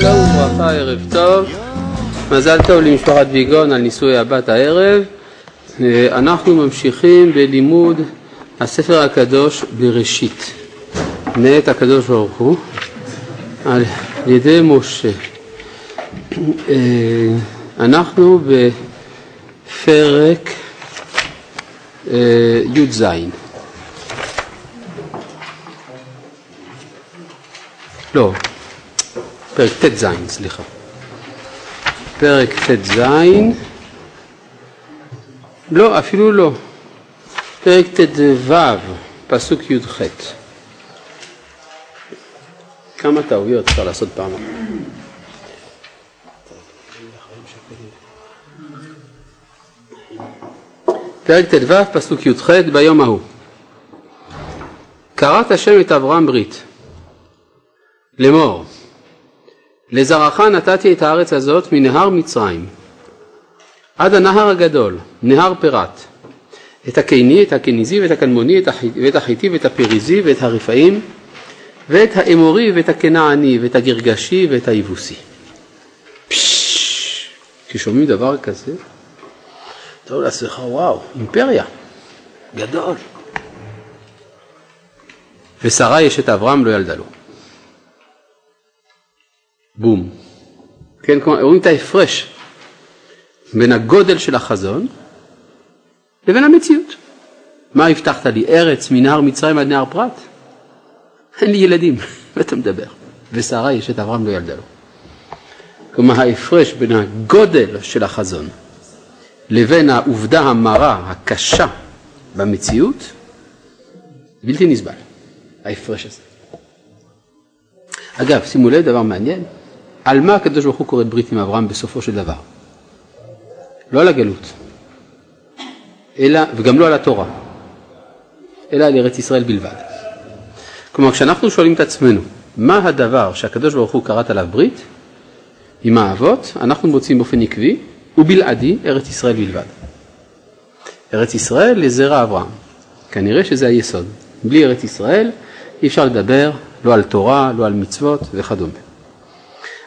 שלום וברכה, ערב טוב. מזל טוב למשפחת ויגון על נישואי הבת הערב. אה, אנחנו ממשיכים בלימוד הספר הקדוש בראשית, מאת הקדוש ברוך הוא, על ידי משה. אה, אנחנו בפרק אה, י"ז. לא, פרק ט"ז, סליחה. פרק ט"ז, לא, אפילו לא. פרק ט"ו, פסוק י"ח. כמה טעויות אפשר לעשות פעם פרק ט"ו, פסוק י"ח, ביום ההוא. קראת השם את אברהם ברית, לאמור, לזרעך נתתי את הארץ הזאת מנהר מצרים עד הנהר הגדול, נהר פרת, את הקיני, את הקניזי ואת הקנמוני ואת החיטי ואת הפריזי ואת הרפאים ואת האמורי ואת הכנעני ואת הגרגשי ואת היבוסי. כששומעים דבר כזה, אתה אומר לעצמך, וואו, אימפריה, גדול. ושרה יש את אברהם לא ילדה לו. בום. כן, כלומר, רואים את ההפרש בין הגודל של החזון לבין המציאות. מה הבטחת לי? ארץ מנהר מצרים עד נהר פרת? אין לי ילדים, מה אתה מדבר? ושרה יש את אברהם לא ילדה לו. כלומר ההפרש בין הגודל של החזון לבין העובדה המרה, הקשה במציאות, בלתי נסבל, ההפרש הזה. אגב, שימו לב דבר מעניין, על מה הקדוש ברוך הוא כורת ברית עם אברהם בסופו של דבר? לא על הגלות, אלא, וגם לא על התורה, אלא על ארץ ישראל בלבד. כלומר, כשאנחנו שואלים את עצמנו, מה הדבר שהקדוש ברוך הוא כרת עליו ברית עם האבות, אנחנו מוצאים באופן עקבי ובלעדי ארץ ישראל בלבד. ארץ ישראל לזרע אברהם. כנראה שזה היסוד. בלי ארץ ישראל אי אפשר לדבר לא על תורה, לא על מצוות וכדומה.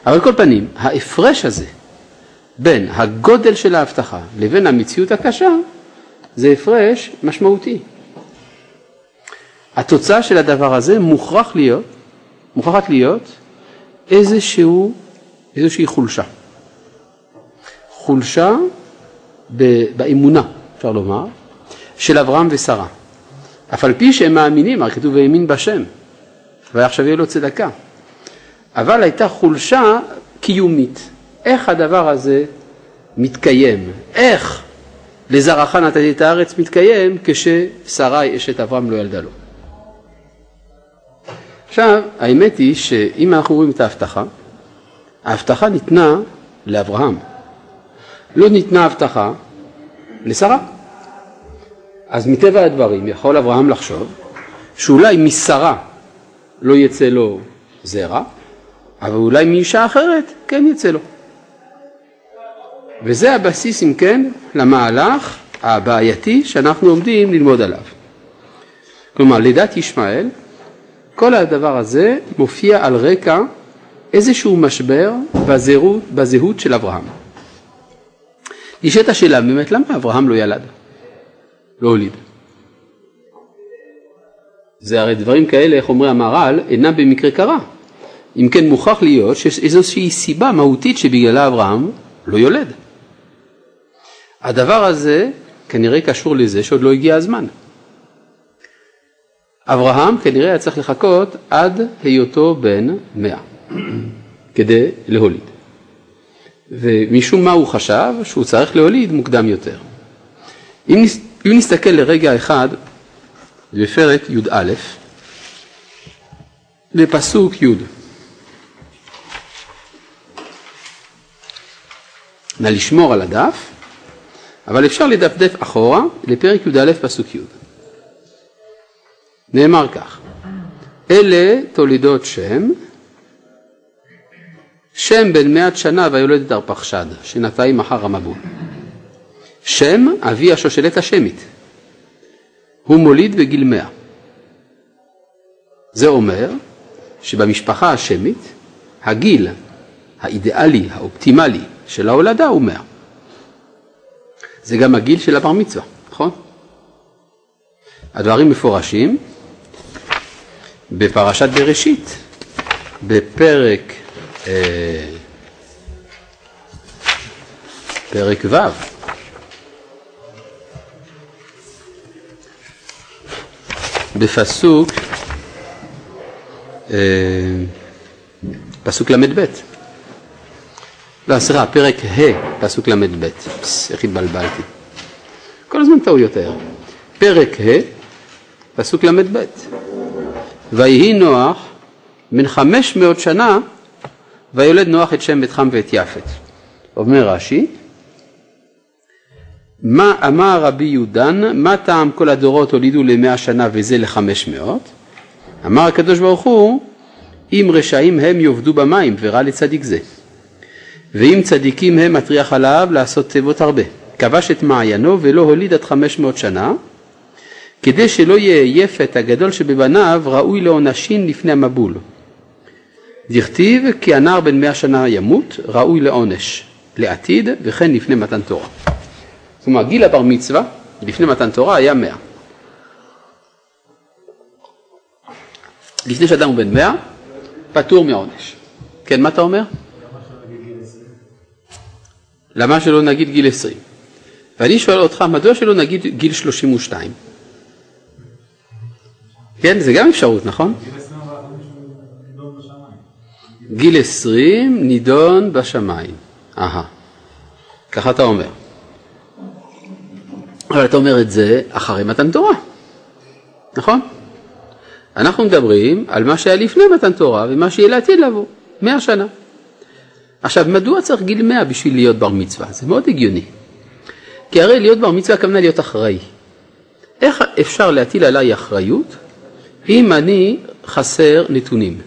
אבל כל פנים, ההפרש הזה בין הגודל של ההבטחה לבין המציאות הקשה, זה הפרש משמעותי. התוצאה של הדבר הזה מוכרח להיות, מוכרחת להיות איזשהו, איזושהי חולשה. חולשה באמונה, אפשר לומר, של אברהם ושרה. אף על פי שהם מאמינים, הרי כתוב והאמין בשם, ועכשיו יהיה לו צדקה. אבל הייתה חולשה קיומית. איך הדבר הזה מתקיים? איך לזרעך נתתי את הארץ מתקיים כששרי אשת אברהם לא ילדה לו? עכשיו, האמת היא שאם אנחנו רואים את ההבטחה, ההבטחה ניתנה לאברהם. לא ניתנה הבטחה לשרה. אז מטבע הדברים יכול אברהם לחשוב שאולי משרה לא יצא לו זרע, אבל אולי מאישה אחרת כן יצא לו. וזה הבסיס אם כן למהלך הבעייתי שאנחנו עומדים ללמוד עליו. כלומר לידת ישמעאל, כל הדבר הזה מופיע על רקע איזשהו משבר בזהות, בזהות של אברהם. נשאלת השאלה באמת למה אברהם לא ילד, לא הוליד. זה הרי דברים כאלה, איך אומר המהר"ל, אינם במקרה קרה. אם כן מוכרח להיות שיש איזושהי סיבה מהותית שבגללה אברהם לא יולד. הדבר הזה כנראה קשור לזה שעוד לא הגיע הזמן. אברהם כנראה היה צריך לחכות עד היותו בן מאה כדי להוליד. ומשום מה הוא חשב שהוא צריך להוליד מוקדם יותר. אם, נסתכל לרגע אחד בפרק י"א, לפסוק י'. נא לשמור על הדף, אבל אפשר לדפדף אחורה לפרק י"א פסוק י'. נאמר כך: אלה תולידות שם, שם בן מאת שנה ויולד את ארפחשד, שנתיים אחר המבול. שם אבי השושלת השמית, הוא מוליד בגיל מאה. זה אומר שבמשפחה השמית הגיל האידיאלי, האופטימלי של ההולדה הוא 100. זה גם הגיל של הבר מצווה, נכון? הדברים מפורשים בפרשת בראשית, בפרק, אה, פרק ו'. בפסוק, אה, פסוק ל"ב. לא, סליחה, פרק ה', פסוק ל"ב. איך התבלבלתי. כל הזמן טעויות האלה. פרק ה', פסוק ל"ב. ויהי נוח בן חמש מאות שנה ויולד נוח את שם בית חם ואת יפת. אומר רש"י, מה אמר רבי יהודן, מה טעם כל הדורות הולידו למאה שנה וזה לחמש מאות? אמר הקדוש ברוך הוא, אם רשעים הם יאבדו במים ורע לצדיק זה. ואם צדיקים הם מטריח עליו לעשות תיבות הרבה. כבש את מעיינו ולא הוליד עד חמש מאות שנה, כדי שלא יהיה יפת הגדול שבבניו ראוי לעונשין לפני המבול. דכתיב כי הנער בן מאה שנה ימות, ראוי לעונש, לעתיד וכן לפני מתן תורה. זאת אומרת, גיל הבר מצווה לפני מתן תורה היה מאה. לפני שאדם הוא בן מאה, פטור מעונש. כן, מה אתה אומר? למה שלא נגיד גיל עשרים? ואני שואל אותך, מדוע שלא נגיד גיל שלושים ושתיים? כן, זה גם אפשרות, נכון? גיל עשרים נידון בשמיים. אהה, ככה אתה אומר. אבל אתה אומר את זה אחרי מתן תורה, נכון? אנחנו מדברים על מה שהיה לפני מתן תורה ומה שיהיה לעתיד לבוא, מאה שנה. עכשיו, מדוע צריך גיל מאה בשביל להיות בר מצווה? זה מאוד הגיוני. כי הרי להיות בר מצווה הכוונה להיות אחראי. איך אפשר להטיל עליי אחריות אם אני חסר נתונים?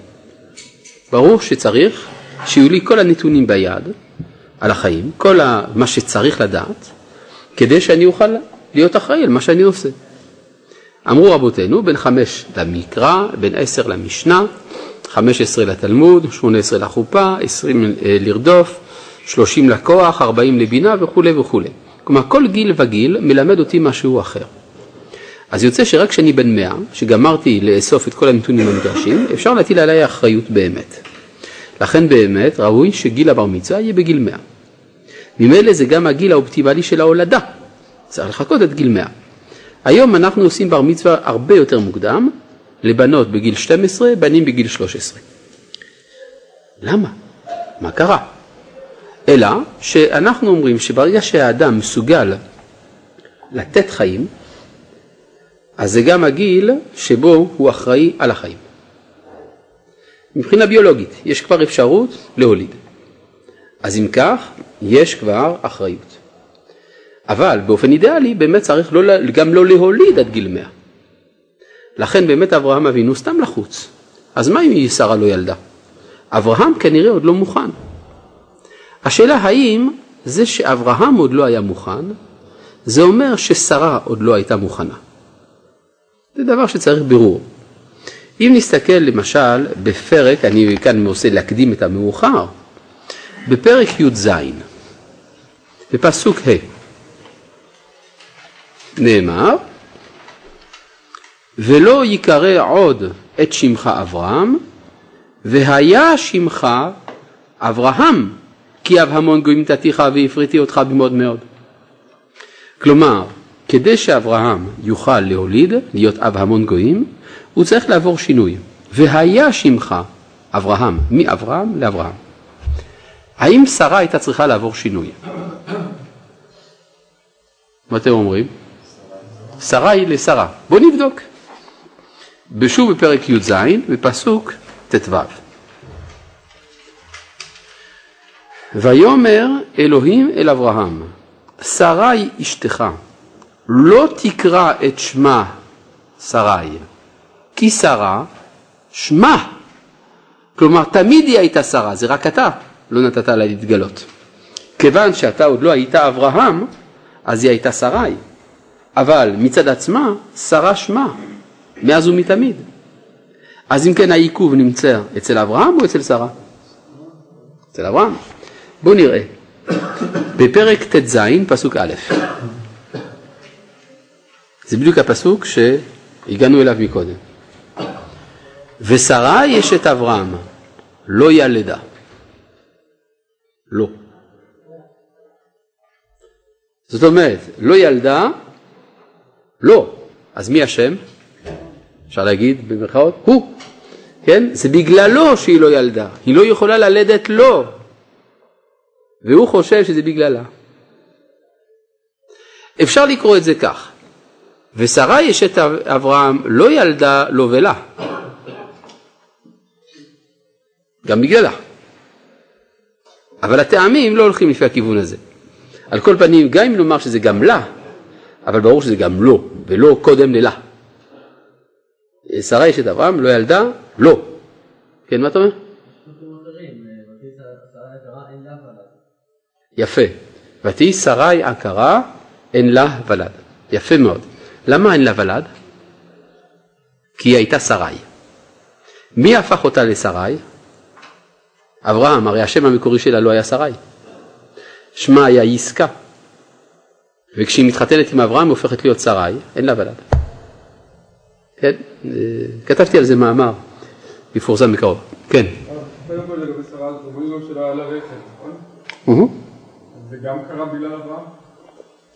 ברור שצריך שיהיו לי כל הנתונים ביד על החיים, כל מה שצריך לדעת, כדי שאני אוכל להיות אחראי על מה שאני עושה. אמרו רבותינו, בין חמש למקרא, בין עשר למשנה, חמש עשרה לתלמוד, שמונה עשרה לחופה, עשרים אה, לרדוף, שלושים לכוח, ארבעים לבינה וכולי וכולי. כלומר, כל גיל וגיל מלמד אותי משהו אחר. אז יוצא שרק כשאני בן מאה, שגמרתי לאסוף את כל הנתונים הנדרשים, אפשר להטיל עליי אחריות באמת. לכן באמת ראוי שגיל הבר מצווה יהיה בגיל מאה. ממילא זה גם הגיל האופטימלי של ההולדה. צריך לחכות את גיל מאה. היום אנחנו עושים בר מצווה הרבה יותר מוקדם, לבנות בגיל 12, בנים בגיל 13. למה? מה קרה? אלא שאנחנו אומרים שברגע שהאדם מסוגל לתת חיים, אז זה גם הגיל שבו הוא אחראי על החיים. מבחינה ביולוגית, יש כבר אפשרות להוליד. אז אם כך, יש כבר אחריות. אבל באופן אידיאלי באמת צריך לא, גם לא להוליד עד גיל 100. לכן באמת אברהם אבינו סתם לחוץ. אז מה אם שרה לא ילדה? אברהם כנראה עוד לא מוכן. השאלה האם זה שאברהם עוד לא היה מוכן, זה אומר ששרה עוד לא הייתה מוכנה. זה דבר שצריך בירור. אם נסתכל למשל בפרק, אני כאן עושה להקדים את המאוחר, בפרק י"ז, בפסוק ה', נאמר, ולא ייקרא עוד את שמך אברהם, והיה שמך אברהם, כי אב המון גויים נתתיך והפריתי אותך במאוד מאוד. כלומר, כדי שאברהם יוכל להוליד, להיות אב המון גויים, הוא צריך לעבור שינוי. והיה שמך אברהם, מאברהם לאברהם. האם שרה הייתה צריכה לעבור שינוי? מה אתם אומרים? שרה היא לשרה. בואו נבדוק. בשוב בפרק י"ז, בפסוק ט"ו. ויאמר אלוהים אל אברהם, שרי אשתך, לא תקרא את שמה שרי, כי שרה שמה. כלומר, תמיד היא הייתה שרה, זה רק אתה לא נתת לה להתגלות. כיוון שאתה עוד לא היית אברהם, אז היא הייתה שרי. אבל מצד עצמה, שרה שמה, מאז ומתמיד. אז אם כן העיכוב נמצא אצל אברהם או אצל שרה? אצל אברהם. בואו נראה. בפרק ט"ז, פסוק א', זה בדיוק הפסוק שהגענו אליו מקודם. ושרה יש את אברהם, לא ילדה. לא. זאת אומרת, לא ילדה, לא. אז מי אשם? אפשר להגיד במרכאות? הוא. כן? זה בגללו שהיא לא ילדה. היא לא יכולה ללדת לו. והוא חושב שזה בגללה. אפשר לקרוא את זה כך, ושרה יש את אברהם לא ילדה לו ולה, גם בגללה. אבל הטעמים לא הולכים לפי הכיוון הזה. על כל פנים, גם אם נאמר שזה גם לה, אבל ברור שזה גם לא, ולא קודם ללה. שרה יש את אברהם, לא ילדה, לא. כן, מה אתה אומר? יפה. ותהי שרי עקרה, אין לה ולד. יפה מאוד. למה אין לה ולד? כי היא הייתה שרי. מי הפך אותה לשרי? אברהם, הרי השם המקורי שלה לא היה שרי. שמה היה יסקה. וכשהיא מתחתנת עם אברהם היא הופכת להיות שרי, אין לה ולד. כן, אה, כתבתי על זה מאמר, יפורסם בקרוב. כן. קודם כל לגבי שרה, אומרים גם שלא היה לה רחם, נכון? זה גם קרה בגלל אברהם?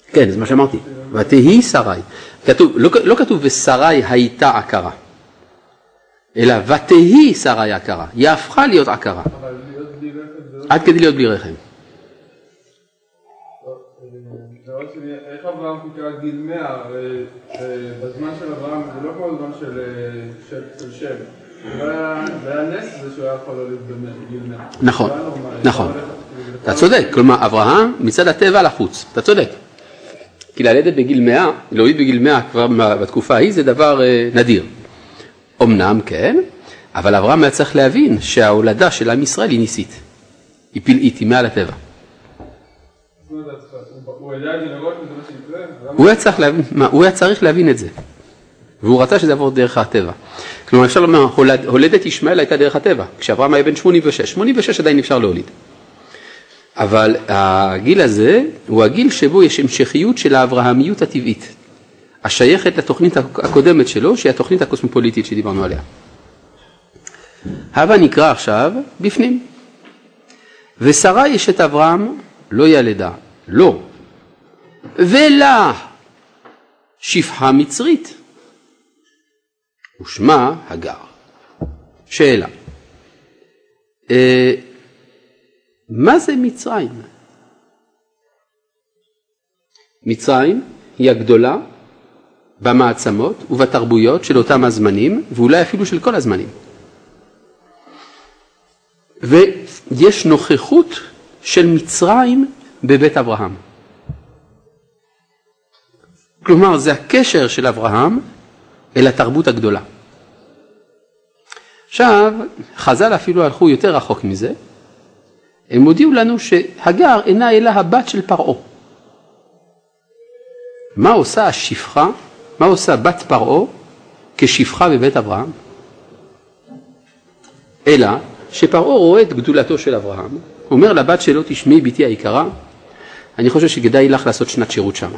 כן, זה מה שאמרתי. ותהי שרי. כתוב, לא, לא כתוב ושרי הייתה עקרה, אלא ותהי שרי עקרה. היא הפכה להיות עקרה. אבל להיות בלי רחם זה לא... עד כדי להיות בלי רחם. איך אברהם חיכה עד גיל 100? הרי בזמן של אברהם זה לא כמו הזמן של של שם. זה היה נס זה שהוא היה יכול להוליד בגיל 100. נכון, נכון. אתה צודק, כלומר אברהם מצד הטבע לחוץ, אתה צודק. כי ללדת בגיל 100, להוליד בגיל 100 כבר בתקופה ההיא זה דבר אה, נדיר. אמנם כן, אבל אברהם היה צריך להבין שההולדה של עם ישראל היא ניסית. היא פלאית, היא מעל הטבע. הוא ידע את זה מראש וזה מה שיקרה? הוא היה צריך להבין, מה, הוא היה צריך להבין את זה. והוא רצה שזה יעבור דרך הטבע. כלומר אפשר לומר, הולד, הולדת ישמעאל הייתה דרך הטבע, כשאברהם היה בן 86, 86 עדיין אפשר להוליד. אבל הגיל הזה הוא הגיל שבו יש המשכיות של האברהמיות הטבעית, השייכת לתוכנית הקודמת שלו, שהיא התוכנית הקוסמופוליטית שדיברנו עליה. הבה נקרא עכשיו בפנים. ושרה יש את אברהם לא ילדה, לא, ולה שפחה מצרית, ושמה הגר. שאלה, אה, מה זה מצרים? מצרים היא הגדולה במעצמות ובתרבויות של אותם הזמנים, ואולי אפילו של כל הזמנים. ויש נוכחות של מצרים בבית אברהם. כלומר, זה הקשר של אברהם אל התרבות הגדולה. עכשיו, חז"ל אפילו הלכו יותר רחוק מזה, הם הודיעו לנו שהגר אינה אלא הבת של פרעה. מה עושה השפחה, מה עושה בת פרעה כשפחה בבית אברהם? אלא שפרעה רואה את גדולתו של אברהם, אומר לבת שלו, תשמעי בתי היקרה, אני חושב שכדאי לך לעשות שנת שירות שם.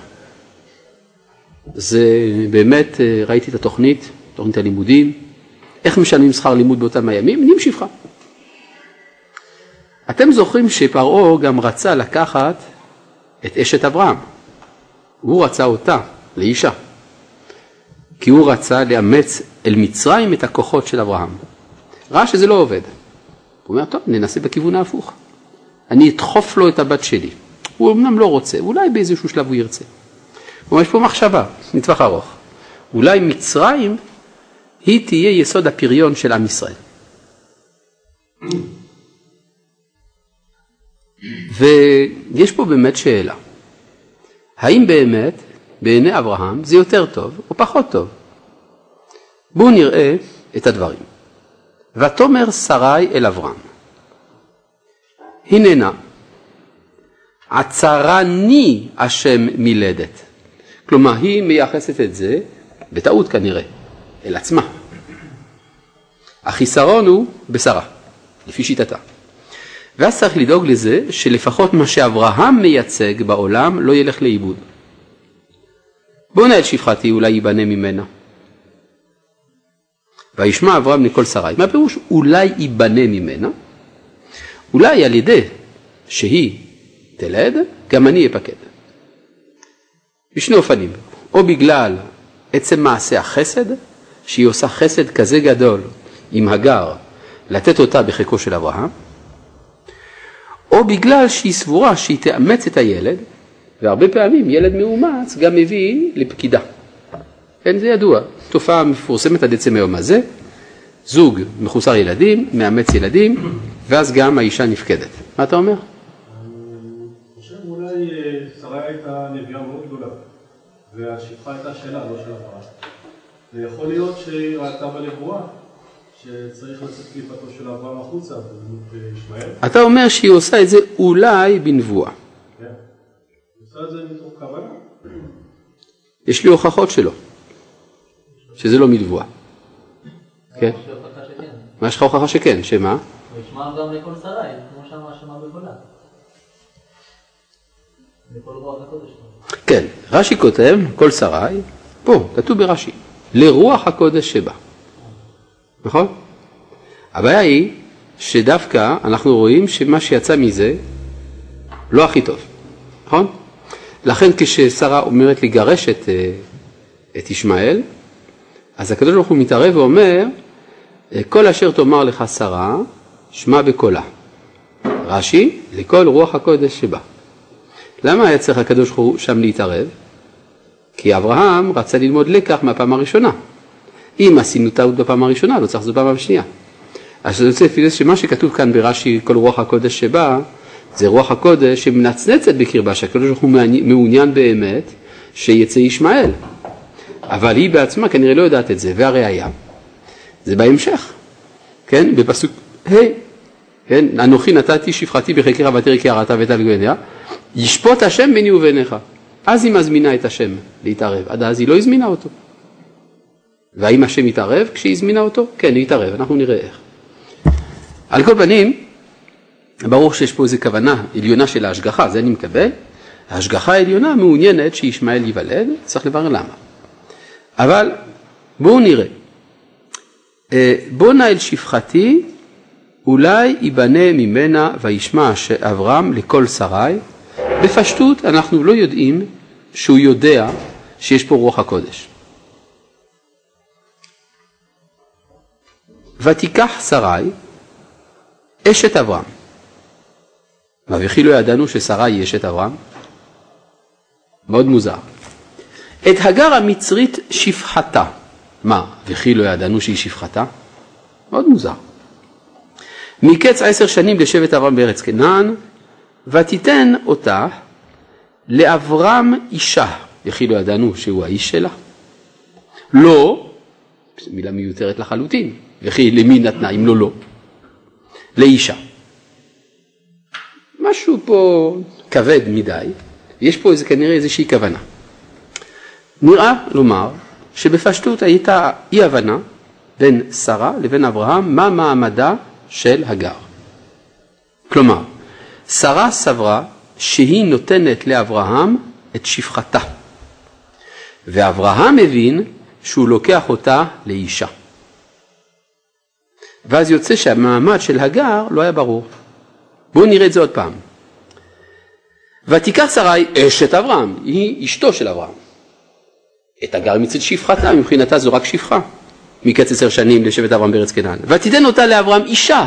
זה באמת, אה, ראיתי את התוכנית, תוכנית הלימודים, איך משלמים שכר לימוד באותם הימים? נהיים שפחה. אתם זוכרים שפרעה גם רצה לקחת את אשת אברהם. הוא רצה אותה לאישה. כי הוא רצה לאמץ אל מצרים את הכוחות של אברהם. ראה שזה לא עובד. הוא אומר, טוב, ננסה בכיוון ההפוך. אני אדחוף לו את הבת שלי. הוא אמנם לא רוצה, אולי באיזשהו שלב הוא ירצה. כלומר, יש פה מחשבה, מטווח ארוך. אולי מצרים היא תהיה יסוד הפריון של עם ישראל. ויש פה באמת שאלה, האם באמת בעיני אברהם זה יותר טוב או פחות טוב? בואו נראה את הדברים. ותאמר שרי אל אברהם, הננה, עצרני השם מלדת. כלומר, היא מייחסת את זה, בטעות כנראה, אל עצמה. החיסרון הוא בשרה, לפי שיטתה. ואז צריך לדאוג לזה שלפחות מה שאברהם מייצג בעולם לא ילך לאיבוד. בוא נאל שפחתי אולי ייבנה ממנה. וישמע אברהם מכל שרי. מה פירוש אולי ייבנה ממנה? אולי על ידי שהיא תלד, גם אני אפקד. בשני אופנים, או בגלל עצם מעשה החסד, שהיא עושה חסד כזה גדול עם הגר, לתת אותה בחיקו של אברהם, או בגלל שהיא סבורה שהיא תאמץ את הילד, והרבה פעמים ילד מאומץ גם מביא לפקידה. כן, זה ידוע, תופעה מפורסמת עד עצם היום הזה, זוג מחוסר ילדים, מאמץ ילדים, ואז גם האישה נפקדת. מה אתה אומר? אני חושב אולי אה, שרה הייתה נביאה מאוד גדולה, והשפחה הייתה שלה, לא של אברהם. ויכול להיות שהיא ראתה בנבואה שצריך לצאת קליפתו של אברהם החוצה בדמות אה, ישמעאל. אתה אומר שהיא עושה את זה אולי בנבואה. כן. היא עושה את זה מתוך כוונה. יש לי הוכחות שלא, שזה לא מנבואה. כן? יש. מה יש לך הוכחה שכן, שמה? הוא ישמע גם לקול שרי, כמו שאמר שמע בקולה. כן, רש"י כותב, כל שרי, פה, כתוב ברש"י, לרוח הקודש שבא. נכון? הבעיה היא שדווקא אנחנו רואים שמה שיצא מזה לא הכי טוב, נכון? לכן כששרה אומרת לגרש את, אה, את ישמעאל, אז הקדוש ברוך הוא מתערב ואומר, אה, כל אשר תאמר לך שרה, שמע בקולה. רש"י, לכל רוח הקודש שבא. למה היה צריך הקדוש ברוך הוא שם להתערב? כי אברהם רצה ללמוד לקח מהפעם הראשונה. אם עשינו טעות בפעם הראשונה, לא צריך לעשות בפעם השנייה. אז זה יוצא לפי שמה שכתוב כאן ברש"י, כל רוח הקודש שבא, זה רוח הקודש שמנצנצת בקרבה, שהקדוש ברוך הוא מעוניין באמת שיצא ישמעאל. אבל היא בעצמה כנראה לא יודעת את זה, והראיה, זה בהמשך, כן, בפסוק ה', כן, אנוכי נתתי שפחתי בחקר הרעת ואת גבניה, ישפוט השם ביני וביניך. אז היא מזמינה את השם להתערב, עד אז היא לא הזמינה אותו. והאם השם יתערב כשהיא הזמינה אותו? כן, הוא יתערב, אנחנו נראה איך. על כל פנים, ברור שיש פה איזו כוונה עליונה של ההשגחה, זה אני מקבל. ההשגחה העליונה מעוניינת שישמעאל ייוולד, צריך לברר למה. אבל בואו נראה. אה, בונה אל שפחתי, אולי ייבנה ממנה וישמע אברהם לכל שרי. בפשטות אנחנו לא יודעים שהוא יודע שיש פה רוח הקודש. ותיקח שרי אשת אברהם. מה וכי לא ידענו ששרה היא אשת אברהם? מאוד מוזר. את הגר המצרית שפחתה. מה, וכי לא ידענו שהיא שפחתה? מאוד מוזר. מקץ עשר שנים לשבט אברהם בארץ כנען, ותיתן אותה לאברהם אישה, וכי לא ידענו שהוא האיש שלה? לא, מילה מיותרת לחלוטין, וכי למי נתנה אם לא לא? לאישה. משהו פה כבד מדי, יש פה איזה, כנראה איזושהי כוונה. נראה לומר שבפשטות הייתה אי הבנה בין שרה לבין אברהם מה מעמדה של הגר. כלומר, שרה סברה שהיא נותנת לאברהם את שפחתה, ואברהם הבין שהוא לוקח אותה לאישה. ואז יוצא שהמעמד של הגר לא היה ברור. בואו נראה את זה עוד פעם. ותיקח שרי אשת אברהם, היא אשתו של אברהם. את הגר מצד שפחתה, מבחינתה זו רק שפחה. מקץ עשר שנים לשבט אברהם בארץ כנען. ותיתן אותה לאברהם אישה.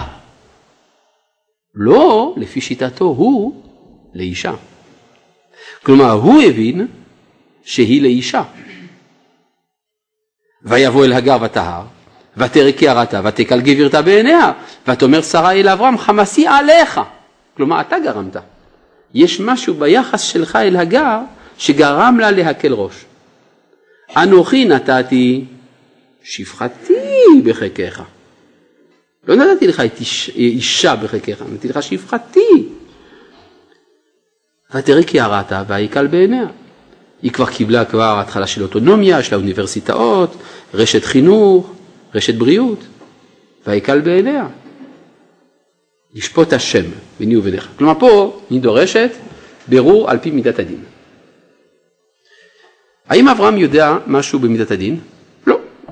לא לפי שיטתו הוא לאישה. כלומר, הוא הבין שהיא לאישה. ויבוא אל הגר וטהר, ותרא כי הרתה, ותקל גבירתה בעיניה, ותאמר שרה אל אברהם חמסי עליך. כלומר, אתה גרמת. יש משהו ביחס שלך אל הגר שגרם לה להקל ראש. אנוכי נתתי שפחתי בחיקך. לא נתתי לך איש, אישה בחיקך, נתתי לך שפחתי. ותראה כי הרעת ויקל בעיניה. היא כבר קיבלה כבר התחלה של אוטונומיה, יש לה אוניברסיטאות, רשת חינוך, רשת בריאות, ויקל בעיניה. ישפוט השם ביני וביניך. כלומר פה היא דורשת בירור על פי מידת הדין. האם אברהם יודע משהו במידת הדין?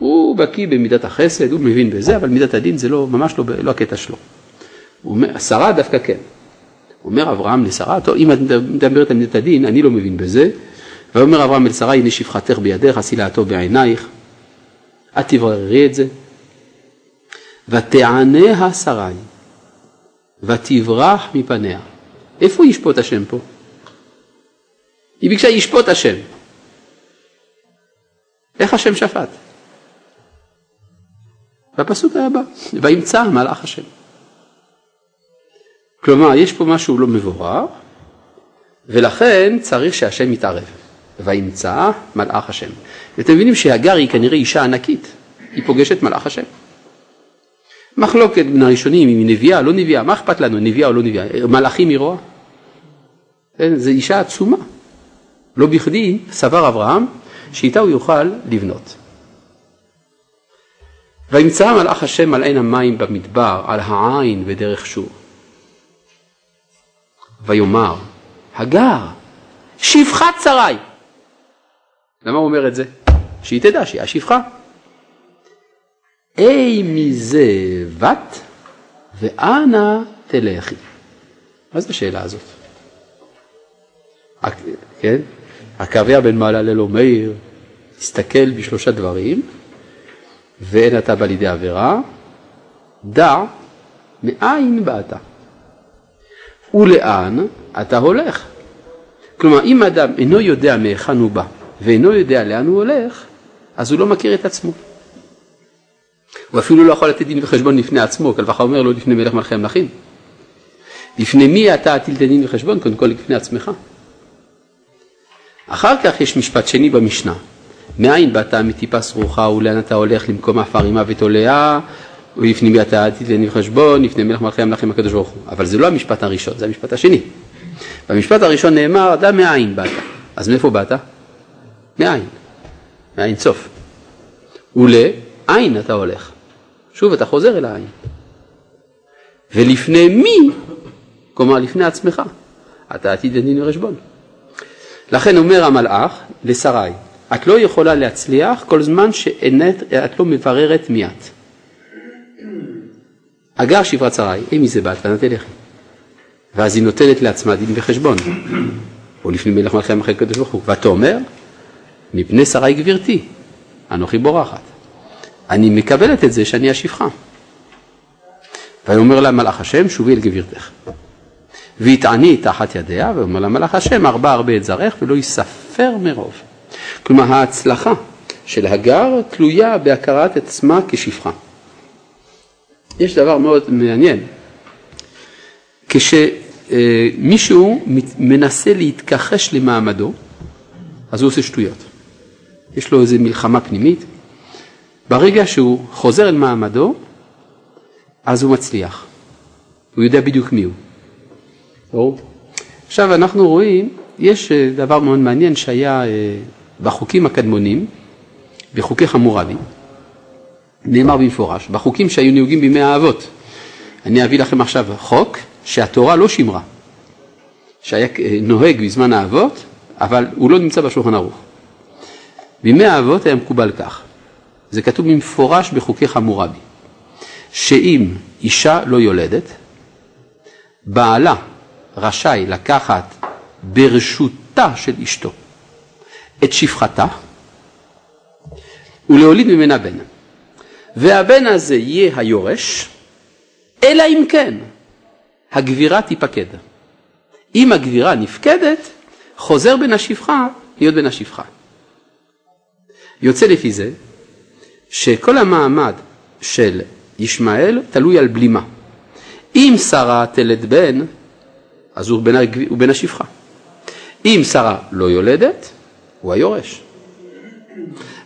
הוא בקיא במידת החסד, הוא מבין בזה, אבל מידת הדין זה לא, ממש לא, לא הקטע שלו. שרה דווקא כן. אומר אברהם לשרה, טוב, אם את מדברת על מידת הדין, אני לא מבין בזה. ויאמר אברהם אל שרה, הנה שפחתך בידך, עשי לה הטוב בעינייך, את תבררי את זה. ותענה השרי, ותברח מפניה. איפה ישפוט השם פה? היא ביקשה ישפוט השם. איך השם שפט? בפסוק הבא, וימצא מלאך השם. כלומר, יש פה משהו לא מבורר, ולכן צריך שהשם יתערב. וימצא מלאך השם. ואתם מבינים שהגר היא כנראה אישה ענקית, היא פוגשת מלאך השם. מחלוקת בין הראשונים אם היא נביאה, לא נביאה, מה אכפת לנו, נביאה או לא נביאה, מלאכים היא רואה? כן, זו אישה עצומה. לא בכדי סבר אברהם שאיתה הוא יוכל לבנות. וימצא מלאך השם על עין המים במדבר, על העין בדרך שור. ויאמר, הגר, שפחת שרי. למה הוא אומר את זה? שהיא תדע שהיא השפחה. אי מזה בת ואנה תלכי. מה זה השאלה הזאת? כן? הקריה בן מעלה אומר, תסתכל בשלושה דברים, ואין אתה בא לידי עבירה, דע מאין באת ולאן אתה הולך. כלומר, אם אדם אינו יודע מהיכן הוא בא ואינו יודע לאן הוא הולך, אז הוא לא מכיר את עצמו. הוא אפילו לא יכול לתת דין וחשבון לפני עצמו, קל וחומר לא לפני מלך מלכי המלכים. לפני מי אתה תיתן דין וחשבון? קודם כל לפני עצמך. אחר כך יש משפט שני במשנה, מאין באת מטיפה סרוחה ולאן אתה הולך למקום עפר עמה ותולעה ולפני מי אתה תיתן דין וחשבון, לפני מלך מלכי המלכים הקדוש ברוך הוא. אבל זה לא המשפט הראשון, זה המשפט השני. במשפט הראשון נאמר, דע מאין באת. אז מאיפה באת? מאין. מאין סוף. ולאין אתה הולך. שוב אתה חוזר אל העין. ולפני מי, כלומר לפני עצמך, אתה עתיד לדין וחשבון. לכן אומר המלאך לשרי, את לא יכולה להצליח כל זמן שאת לא מבררת מי את. הגר שפרת שרי, מי זה בת ואנה תלכי. ואז היא נותנת לעצמה דין וחשבון. או לפני מלך מלכי המלכי הקדוש ברוך הוא. ותאמר, מפני שרי גברתי, אנוכי בורחת. אני מקבלת את זה שאני השפחה. ויאמר לה מלאך השם, שובי אל גבירתך. והתעני תחת ידיה, ואומר לה מלאך השם, ארבע הרבה את זרעך ולא ייספר מרוב. כלומר, ההצלחה של הגר תלויה בהכרת עצמה כשפחה. יש דבר מאוד מעניין. כשמישהו מנסה להתכחש למעמדו, אז הוא עושה שטויות. יש לו איזו מלחמה פנימית, ברגע שהוא חוזר אל מעמדו, אז הוא מצליח. הוא יודע בדיוק מי הוא. עכשיו אנחנו רואים, יש אה, דבר מאוד מעניין שהיה אה, בחוקים הקדמונים, בחוקי חמורבי, נאמר במפורש, בחוקים שהיו נהוגים בימי האבות. אני אביא לכם עכשיו חוק שהתורה לא שימרה, שהיה אה, נוהג בזמן האבות, אבל הוא לא נמצא בשולחן ערוך. בימי האבות היה מקובל כך, זה כתוב במפורש בחוקי חמורבי, שאם אישה לא יולדת, בעלה רשאי לקחת ברשותה של אשתו את שפחתה ולהוליד ממנה בן. והבן הזה יהיה היורש, אלא אם כן הגבירה תיפקד. אם הגבירה נפקדת, חוזר בן השפחה להיות בן השפחה. יוצא לפי זה שכל המעמד של ישמעאל תלוי על בלימה. אם שרה תלד בן, אז הוא בן, השפחה. אם שרה לא יולדת, הוא היורש.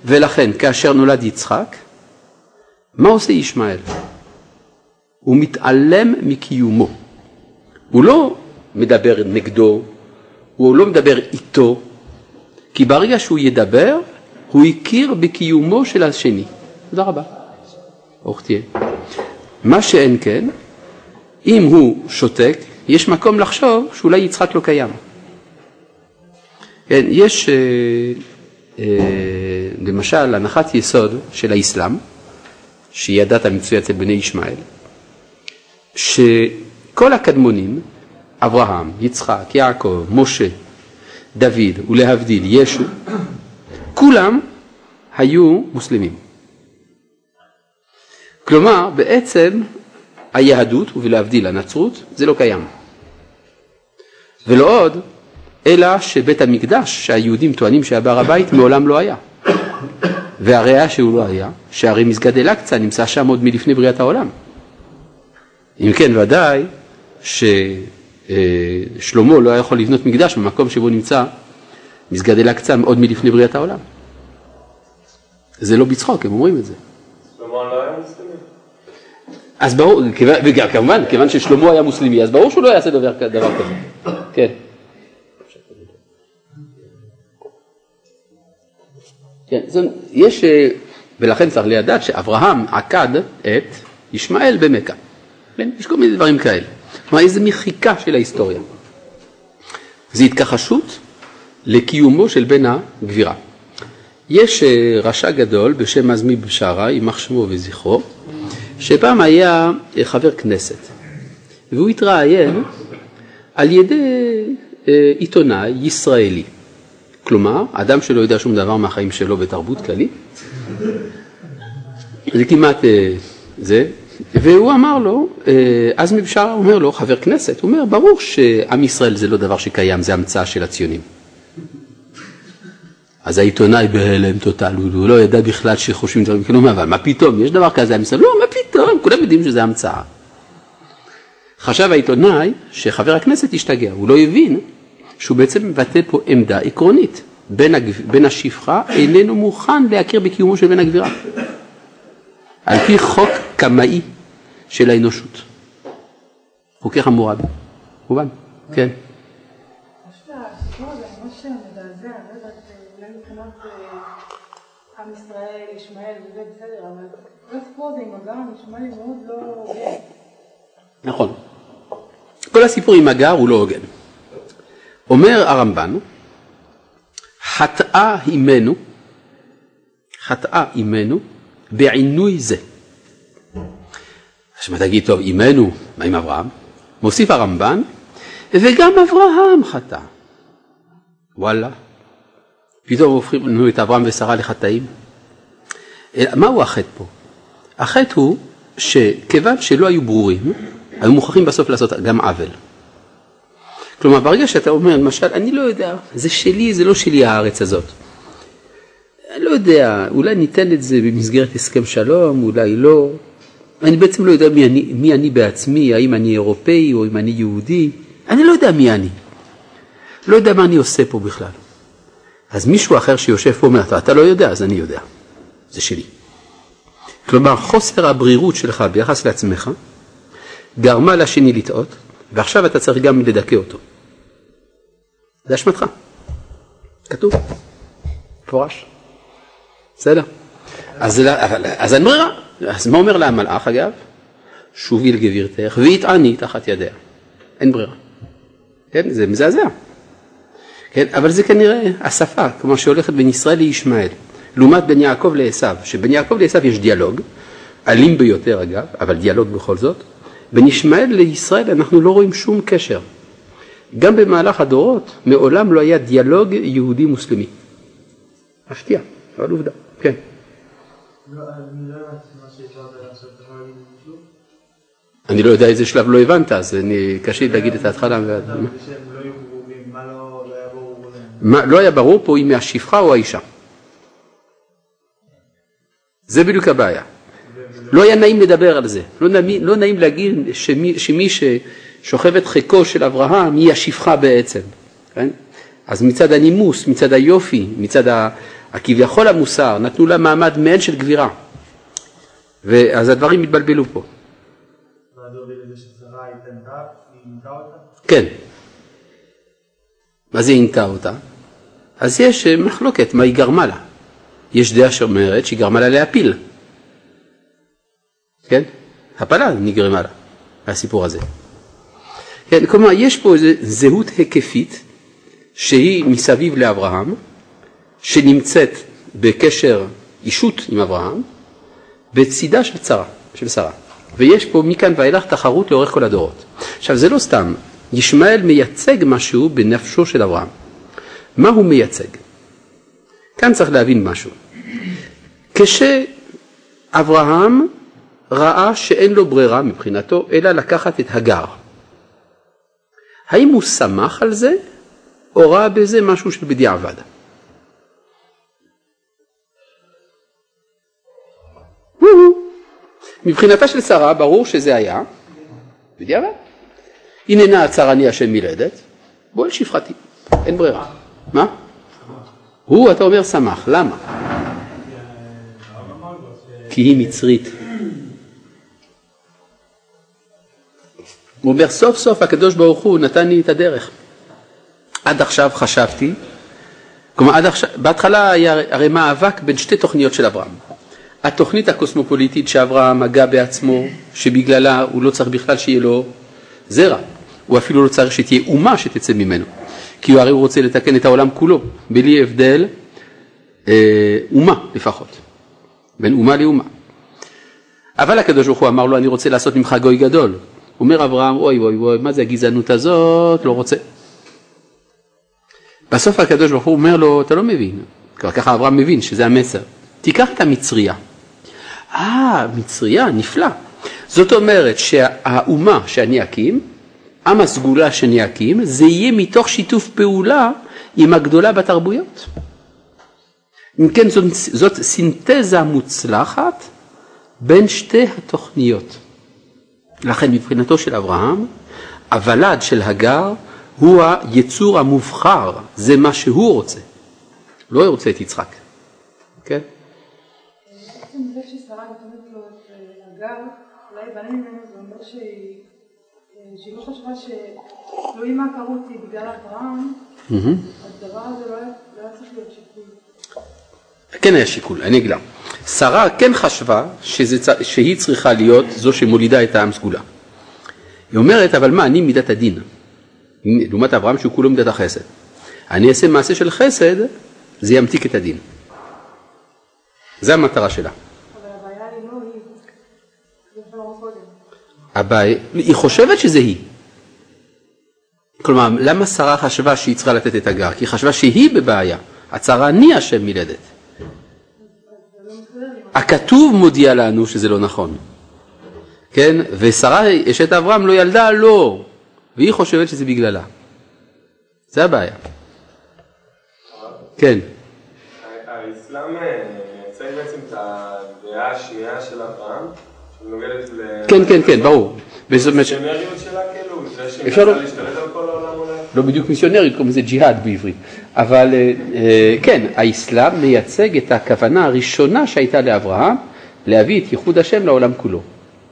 ולכן כאשר נולד יצחק, מה עושה ישמעאל? הוא מתעלם מקיומו. הוא לא מדבר נגדו, הוא לא מדבר איתו, כי ברגע שהוא ידבר, הוא הכיר בקיומו של השני. תודה רבה. ברוך תהיה. מה שאין כן, אם הוא שותק, יש מקום לחשוב שאולי יצחק לא קיים. כן, יש אה, אה, למשל הנחת יסוד של האסלאם, שהיא הדת המצויה אצל בני ישמעאל, שכל הקדמונים, אברהם, יצחק, יעקב, משה, דוד ולהבדיל ישו, כולם היו מוסלמים. כלומר, בעצם היהדות, ולהבדיל הנצרות, זה לא קיים. ולא עוד, אלא שבית המקדש שהיהודים טוענים שהיה בהר הבית מעולם לא היה. והראיה שהוא לא היה, שהרי מסגד אל-אקצא נמצא שם עוד מלפני בריאת העולם. אם כן, ודאי ששלמה לא היה יכול לבנות מקדש במקום שבו נמצא מסגד אל-אקצא עוד מלפני בריאת העולם. זה לא בצחוק, הם אומרים את זה. לא? אז ברור, וגם כמובן, כיוון ששלמה היה מוסלמי, אז ברור שהוא לא יעשה דבר, דבר כזה. כן. כן, זאת, יש, אה, ולכן צריך לידעת שאברהם עקד את ישמעאל במכה. כן, יש כל מיני דברים כאלה. כלומר, איזו מחיקה של ההיסטוריה. זו התכחשות לקיומו של בן הגבירה. יש אה, רשע גדול בשם עזמי בשארה, יימח שמו וזכרו, שפעם היה אה, חבר כנסת, והוא התראיין על ידי עיתונאי ישראלי. כלומר, אדם שלא יודע שום דבר מהחיים שלו בתרבות כללית, זה כמעט זה, והוא אמר לו, עזמי בשארה אומר לו, חבר כנסת, הוא אומר, ברור שעם ישראל זה לא דבר שקיים, זה המצאה של הציונים. אז העיתונאי בהלם טוטל, הוא לא ידע בכלל שחושבים דברים כאלה, אבל מה פתאום, יש דבר כזה, המסר, לא, מה פתאום, כולם יודעים שזה המצאה. חשב העיתונאי שחבר הכנסת השתגע, הוא לא הבין שהוא בעצם מבטא פה עמדה עקרונית. בן, הגב... בן השפחה איננו מוכן להכיר בקיומו של בן הגבירה. על פי חוק קמאי של האנושות. חוקי חמורבי. מובן? כן. עם ישראל, ישמעאל וזה בסדר, אבל כל הסיפור הזה עם הגר נשמע לי מאוד לא הוגן. נכון. כל הסיפור עם הגר הוא לא הוגן. אומר הרמב"ן, חטאה עמנו, חטאה עמנו בעינוי זה. עכשיו תגיד, טוב, עמנו, מה עם אברהם? מוסיף הרמב"ן, וגם אברהם חטא. וואלה, פתאום הופכים לנו את אברהם ושרה לחטאים? מהו החטא פה? החטא הוא שכיוון שלא היו ברורים, היו מוכרחים בסוף לעשות גם עוול. כלומר, ברגע שאתה אומר, למשל, אני לא יודע, זה שלי, זה לא שלי הארץ הזאת. אני לא יודע, אולי ניתן את זה במסגרת הסכם שלום, אולי לא. אני בעצם לא יודע מי אני, מי אני בעצמי, האם אני אירופאי או אם אני יהודי, אני לא יודע מי אני. לא יודע מה אני עושה פה בכלל. אז מישהו אחר שיושב פה אומר, אתה לא יודע, אז אני יודע, זה שלי. כלומר, חוסר הברירות שלך ביחס לעצמך גרמה לשני לטעות, ועכשיו אתה צריך גם לדכא אותו. זה אשמתך. כתוב, מפורש. בסדר? אז, אז אין ברירה. אז מה אומר לה המלאך אגב? שובי לגבירתך ויטעני תחת ידיה. אין ברירה. כן, זה מזעזע. כן, אבל זה כנראה השפה, כמו שהולכת בין ישראל לישמעאל, לעומת בין יעקב לעשו, שבין יעקב לעשו יש דיאלוג, אלים ביותר אגב, אבל דיאלוג בכל זאת, בין ישמעאל לישראל אנחנו לא רואים שום קשר. גם במהלך הדורות מעולם לא היה דיאלוג יהודי מוסלמי. מפתיע, אבל עובדה, כן. אני לא יודע איזה שלב לא הבנת, אז אני קשה לי להגיד את ההתחלה. מה, לא היה ברור פה אם מהשפחה או האישה. זה בדיוק הבעיה. לא היה נעים לדבר על זה, לא נעים, לא להגיד שמי, שמי ששוכב את חיקו של אברהם היא השפחה בעצם. כן? אז מצד הנימוס, מצד היופי, מצד הכביכול המוסר, נתנו לה מעמד מעין של גבירה. ואז הדברים התבלבלו פה. כן. מה זה עינתה אותה? אז יש אה, מחלוקת מה היא גרמה לה. יש דעה שאומרת שהיא גרמה לה להפיל. כן? הפלה נגרמה לה. הסיפור הזה. כן, כלומר, יש פה איזו זהות היקפית שהיא מסביב לאברהם, שנמצאת בקשר אישות עם אברהם, בצידה של צרה, של שרה. ויש פה מכאן ואילך תחרות לאורך כל הדורות. עכשיו זה לא סתם, ישמעאל מייצג משהו בנפשו של אברהם. מה הוא מייצג? כאן צריך להבין משהו. כשאברהם ראה שאין לו ברירה מבחינתו אלא לקחת את הגר, האם הוא שמח על זה או ראה בזה משהו של בדיעבד? מבחינתה של שרה ברור שזה היה בדיעבד. הננה אני השם מלדת, בוא אל שפחתי, אין ברירה. מה? הוא, אתה אומר, שמח, למה? כי היא מצרית. הוא אומר, סוף סוף הקדוש ברוך הוא נתן לי את הדרך. עד עכשיו חשבתי, כלומר עד עכשיו, בהתחלה היה הרי מאבק בין שתי תוכניות של אברהם. התוכנית הקוסמופוליטית שאברהם הגה בעצמו, שבגללה הוא לא צריך בכלל שיהיה לו זרע, הוא אפילו לא צריך שתהיה אומה שתצא ממנו, כי הוא הרי הוא רוצה לתקן את העולם כולו, בלי הבדל אה, אומה לפחות, בין אומה לאומה. אבל הקדוש ברוך הוא אמר לו, אני רוצה לעשות ממך גוי גדול. אומר אברהם, אוי אוי אוי, מה זה הגזענות הזאת, לא רוצה. בסוף הקדוש ברוך הוא אומר לו, אתה לא מבין, ככה אברהם מבין שזה המסר, תיקח את המצרייה. אה, מצרייה, נפלא. זאת אומרת שהאומה שאני אקים, עם הסגולה שאני אקים, זה יהיה מתוך שיתוף פעולה עם הגדולה בתרבויות. אם כן, זאת, זאת סינתזה מוצלחת בין שתי התוכניות. לכן מבחינתו של אברהם, הוולד של הגר הוא היצור המובחר, זה מה שהוא רוצה. לא רוצה את יצחק, כן? אה, שהיא אה, שהיא לא חשבה שאלוהים מה קרו אותי בגלל אברהם, הדבר הזה לא היה לא היה צריך להיות שיקול. כן היה שיקול, אני אגיד לה. שרה כן חשבה שזה, שהיא צריכה להיות זו שמולידה את העם סגולה. היא אומרת, אבל מה, אני מידת הדין. לעומת אברהם שהוא כולו מידת החסד. אני אעשה מעשה של חסד, זה ימתיק את הדין. זה המטרה שלה. הבעיה היא חושבת שזה היא. כלומר, למה שרה חשבה שהיא צריכה לתת את הגר? כי היא חשבה שהיא בבעיה. הצרה אני השם מלדת. הכתוב מודיע לנו שזה לא נכון. כן? ושרה אשת אברהם לא ילדה לא, והיא חושבת שזה בגללה. זה הבעיה. כן. האסלאם אה, מייצג בעצם את הדעה השנייה של אברהם. כן, כן, כן, ברור. וזאת אומרת ש- המיסיונריות שלה כאילו, זה שהיא מנסה לא- להשתלט על כל העולם אולי? לא בדיוק מיסיונרית, קוראים לזה ג'יהאד בעברית. אבל אה, אה, כן, האסלאם מייצג את הכוונה הראשונה שהייתה לאברהם, להביא את ייחוד השם לעולם כולו,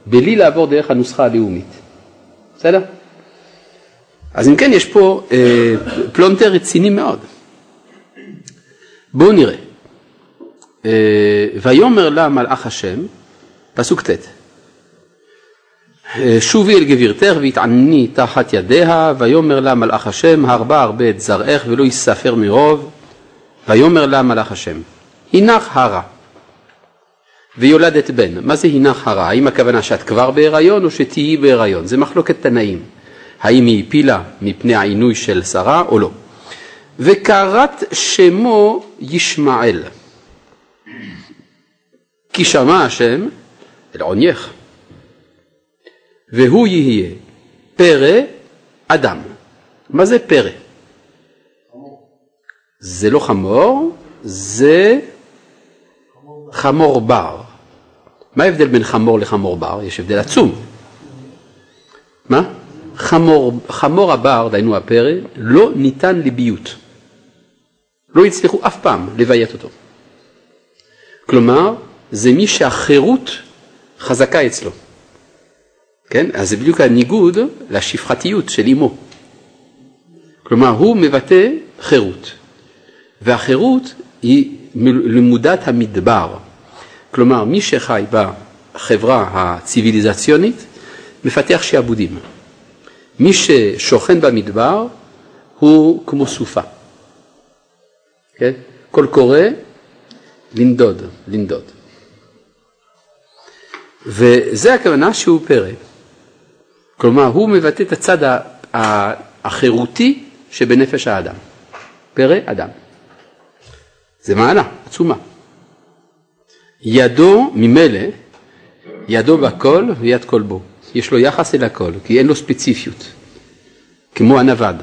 בלי לעבור דרך הנוסחה הלאומית. בסדר? אז אם כן, יש פה אה, פלונטר רציני מאוד. בואו נראה. אה, ויאמר לה מלאך השם, פסוק ט' שובי אל גבירתך והתענני תחת ידיה, ויאמר לה מלאך השם, הרבה הרבה את זרעך ולא יספר מרוב, ויאמר לה מלאך השם, הנך הרה, ויולדת בן. מה זה הנך הרה? האם הכוונה שאת כבר בהיריון או שתהיי בהיריון? זה מחלוקת תנאים. האם היא הפילה מפני העינוי של שרה או לא. וקראת שמו ישמעאל, כי שמע השם אל עונייך. והוא יהיה פרא אדם. מה זה פרא? זה לא חמור, זה חמור בר. מה ההבדל בין חמור לחמור בר? יש הבדל עצום. מה? חמור, חמור הבר, דהיינו הפרא, לא ניתן לביות. לא הצליחו אף פעם לביית אותו. כלומר, זה מי שהחירות חזקה אצלו. כן? אז זה בדיוק הניגוד לשפחתיות של אמו. כלומר, הוא מבטא חירות, והחירות היא למודת המדבר. כלומר, מי שחי בחברה הציוויליזציונית מפתח שעבודים. מי ששוכן במדבר הוא כמו סופה. כן? קול קורא, לנדוד, לנדוד. וזה הכוונה שהוא פרא. כלומר, הוא מבטא את הצד החירותי שבנפש האדם. פרא אדם. זה מעלה עצומה. ידו ממילא, ידו בכל ויד כל בו. יש לו יחס אל הכל, כי אין לו ספציפיות, כמו הנווד.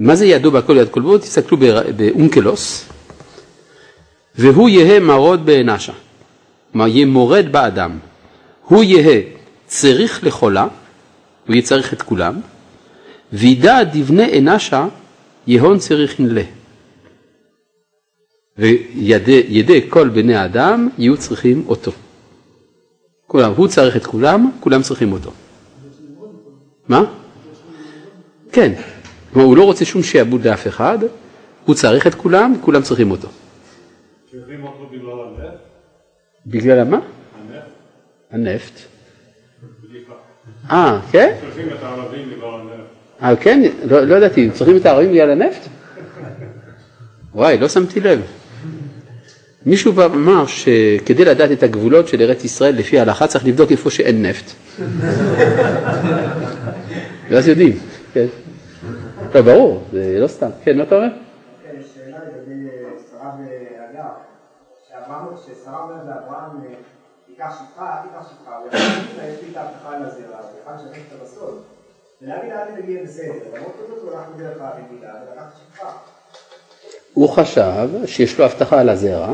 מה זה ידו בכל יד כל בו? תסתכלו באונקלוס, והוא יהא מרוד בענשה, כלומר יהיה מורד באדם. הוא יהא צריך לחולה, הוא יהיה צריך את כולם, וידע דבני אנשה יהון צריכין לה. וידי כל בני האדם יהיו צריכים אותו. כולם, הוא צריך את כולם, כולם צריכים אותו. מה? כן, כלומר הוא לא רוצה שום שיעבוד לאף אחד, הוא צריך את כולם, כולם צריכים אותו. בגלל מה? הנפט. אה, כן? צריכים את הערבים בגלל הנפט. אה, כן? לא, לא ידעתי, צריכים את הערבים בגלל הנפט? וואי, לא שמתי לב. מישהו אמר שכדי לדעת את הגבולות של ארץ ישראל לפי ההלכה צריך לבדוק איפה שאין נפט. ואז יודעים, כן. לא, ברור, זה לא סתם. כן, מה אתה אומר? כן, יש שאלה לגבי שרה והגר, ששרה אומרת לאברהם, תיקח שפחה, תיקח שפחה, הוא יכול יש לי את ההבטחה על הזרע, ואחד שכח את הבסוד, ולהגיד אל תגיע בסדר, למרות זאת הוא הלך בדרך האביגידה ולקח שפחה. הוא חשב שיש לו הבטחה על הזרע,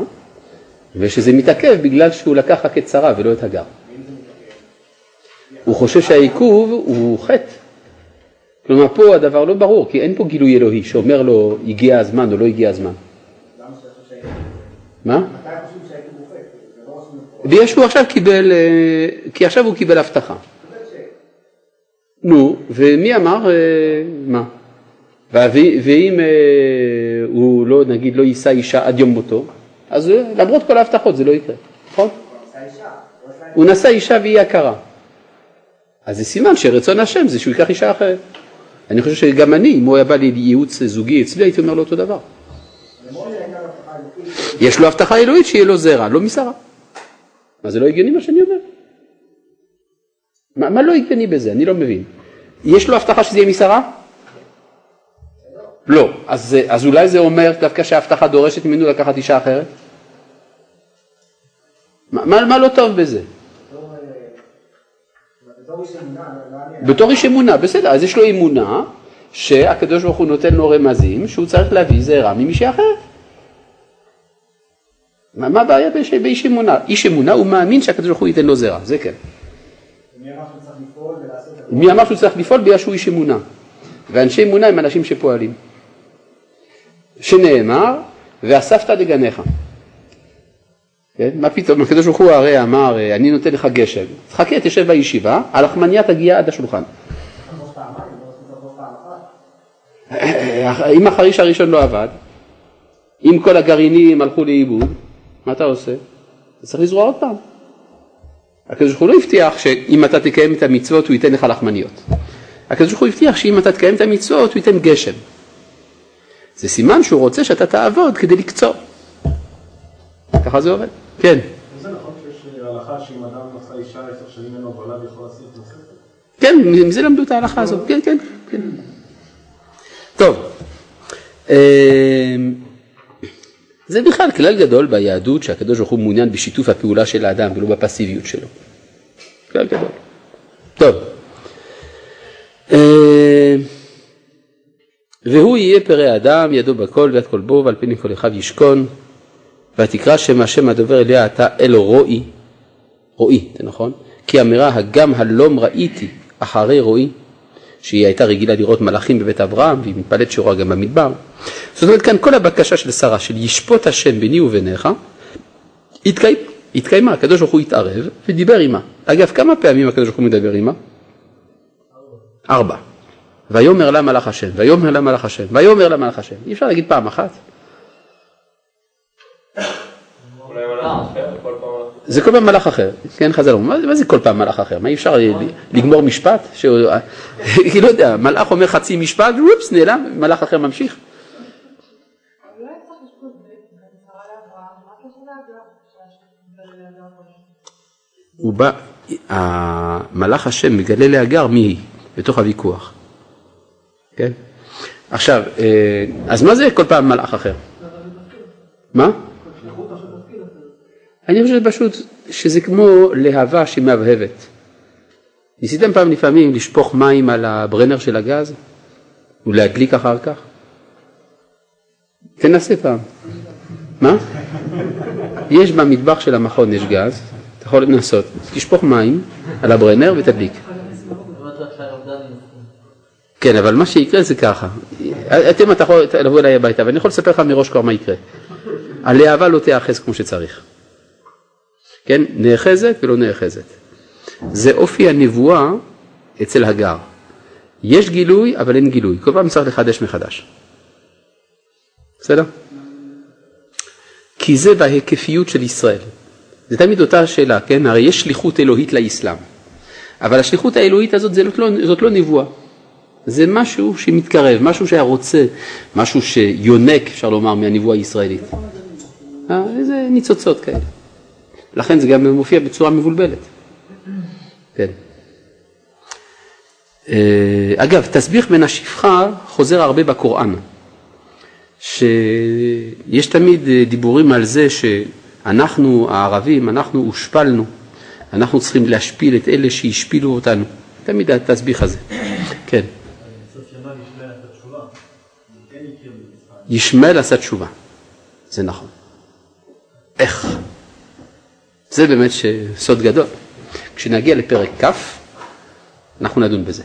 ושזה מתעכב בגלל שהוא לקח רק את שרה ולא את הגר. הוא חושב שהעיכוב הוא חטא. כלומר פה הדבר לא ברור, כי אין פה גילוי אלוהי שאומר לו הגיע הזמן או לא הגיע הזמן. מה? שהוא עכשיו קיבל, אה, כי עכשיו הוא קיבל הבטחה. נו, ומי אמר אה, מה? ואם אה, הוא לא, נגיד, לא יישא אישה עד יום מותו, אז למרות כל ההבטחות זה לא יקרה, נכון? הוא נשא אישה והיא הכרה. אז זה סימן שרצון השם זה שהוא ייקח אישה אחרת. אני חושב שגם אני, אם הוא היה בא לי ייעוץ זוגי אצלי, הייתי אומר לו אותו דבר. יש לו הבטחה אלוהית שיהיה לו זרע, לא משרה. מה זה לא הגיוני מה שאני אומר? מה, מה לא הגיוני בזה? אני לא מבין. יש לו הבטחה שזה יהיה משרה? לא. אז, אז אולי זה אומר דווקא שההבטחה דורשת ממנו לקחת אישה אחרת? מה, מה לא טוב בזה? בתור איש אמונה, בסדר, אז יש לו אמונה שהקדוש ברוך הוא נותן לו רמזים שהוא צריך להביא זרע ממישהי אחרת. מה הבעיה באיש אמונה? איש אמונה הוא מאמין שהקדוש ברוך הוא ייתן לו זרע, זה כן. מי אמר שהוא צריך לפעול בגלל שהוא איש אמונה? ואנשי אמונה הם אנשים שפועלים. שנאמר, ואספת דגניך. כן? מה פתאום, הקדוש ברוך הוא הרי אמר, אני נותן לך גשם. חכה, תשב בישיבה, הלחמניה תגיע עד השולחן. אם החריש הראשון לא עבד, אם כל הגרעינים הלכו לאיבוד, מה אתה עושה? אתה צריך לזרוע עוד פעם. הקדוש ברוך הוא לא הבטיח שאם אתה תקיים את המצוות הוא ייתן לך לחמניות. הקדוש ברוך הוא הבטיח שאם אתה תקיים את המצוות הוא ייתן גשם. זה סימן שהוא רוצה שאתה תעבוד כדי לקצור. ככה זה עובד. כן. זה נכון שיש הלכה שאם אדם נשא אישה עשר שנים לו ולד יכול לעשות נוספת? כן, מזה למדו את ההלכה הזאת. כן, כן, כן. טוב. זה בכלל כלל גדול ביהדות שהקדוש ברוך הוא מעוניין בשיתוף הפעולה של האדם ולא בפסיביות שלו. כלל גדול. טוב. אמ, והוא יהיה פרא אדם, ידו בכל ויד כל בו, ועל פני כל אחיו ישכון. ותקרא שם השם הדובר אליה אתה אל רועי, רועי, זה נכון? כי אמירה הגם הלום ראיתי אחרי רועי, שהיא הייתה רגילה לראות מלאכים בבית אברהם, והיא מתפלאת שרואה גם במדבר. זאת אומרת כאן כל הבקשה של שרה, של ישפוט השם ביני וביניך, התקיים, התקיימה, הקדוש ברוך הוא התערב ודיבר עימה. אגב, כמה פעמים הקדוש ברוך הוא מדבר עימה? ארבע. ויאמר לה מלאך השם, ויאמר לה מלאך השם, ויאמר לה מלאך השם. אי אפשר להגיד פעם אחת. אולי אחר, זה כל פעם מלאך אחר, כן חז"ל אומרים, מה, זה כל פעם מלאך אחר? מה אי אפשר ל- לגמור משפט? ש... כי לא יודע, מלאך אומר חצי משפט, ואופס, נעלם, מלאך אחר ממשיך. הוא בא, המלאך השם מגלה להגר מי היא, בתוך הוויכוח. כן? עכשיו, אה, אז מה זה כל פעם מלאך אחר? מה? אני חושב פשוט שזה כמו להבה שמהבהבת. ניסיתם פעם לפעמים לשפוך מים על הברנר של הגז ולהדליק אחר כך? תנסה פעם. מה? יש במטבח של המכון יש גז, אתה יכול לנסות, תשפוך מים על הברנר ותדליק. כן, אבל מה שיקרה זה ככה, אתם אתה יכול לבוא אליי הביתה, ואני יכול לספר לך מראש כבר מה יקרה. הלהבה לא תיאחז כמו שצריך. כן, נאחזת ולא נאחזת. זה אופי הנבואה אצל הגר. יש גילוי, אבל אין גילוי. כל פעם צריך לחדש מחדש. בסדר? כי זה בהיקפיות של ישראל. זה תמיד אותה שאלה, כן? הרי יש שליחות אלוהית לאסלאם. אבל השליחות האלוהית הזאת זאת לא, זאת לא נבואה. זה משהו שמתקרב, משהו שהיה רוצה, משהו שיונק, אפשר לומר, מהנבואה הישראלית. אה, איזה ניצוצות כאלה. לכן זה גם מופיע בצורה מבולבלת. כן. אה, אגב, תסביך בין השפחה חוזר הרבה בקוראן, שיש תמיד אה, דיבורים על זה שאנחנו הערבים, אנחנו הושפלנו, אנחנו צריכים להשפיל את אלה שהשפילו אותנו, תמיד התסביך הזה, כן. ישמעאל עשה תשובה, זה נכון. איך? זה באמת סוד גדול. כשנגיע לפרק כ', אנחנו נדון בזה.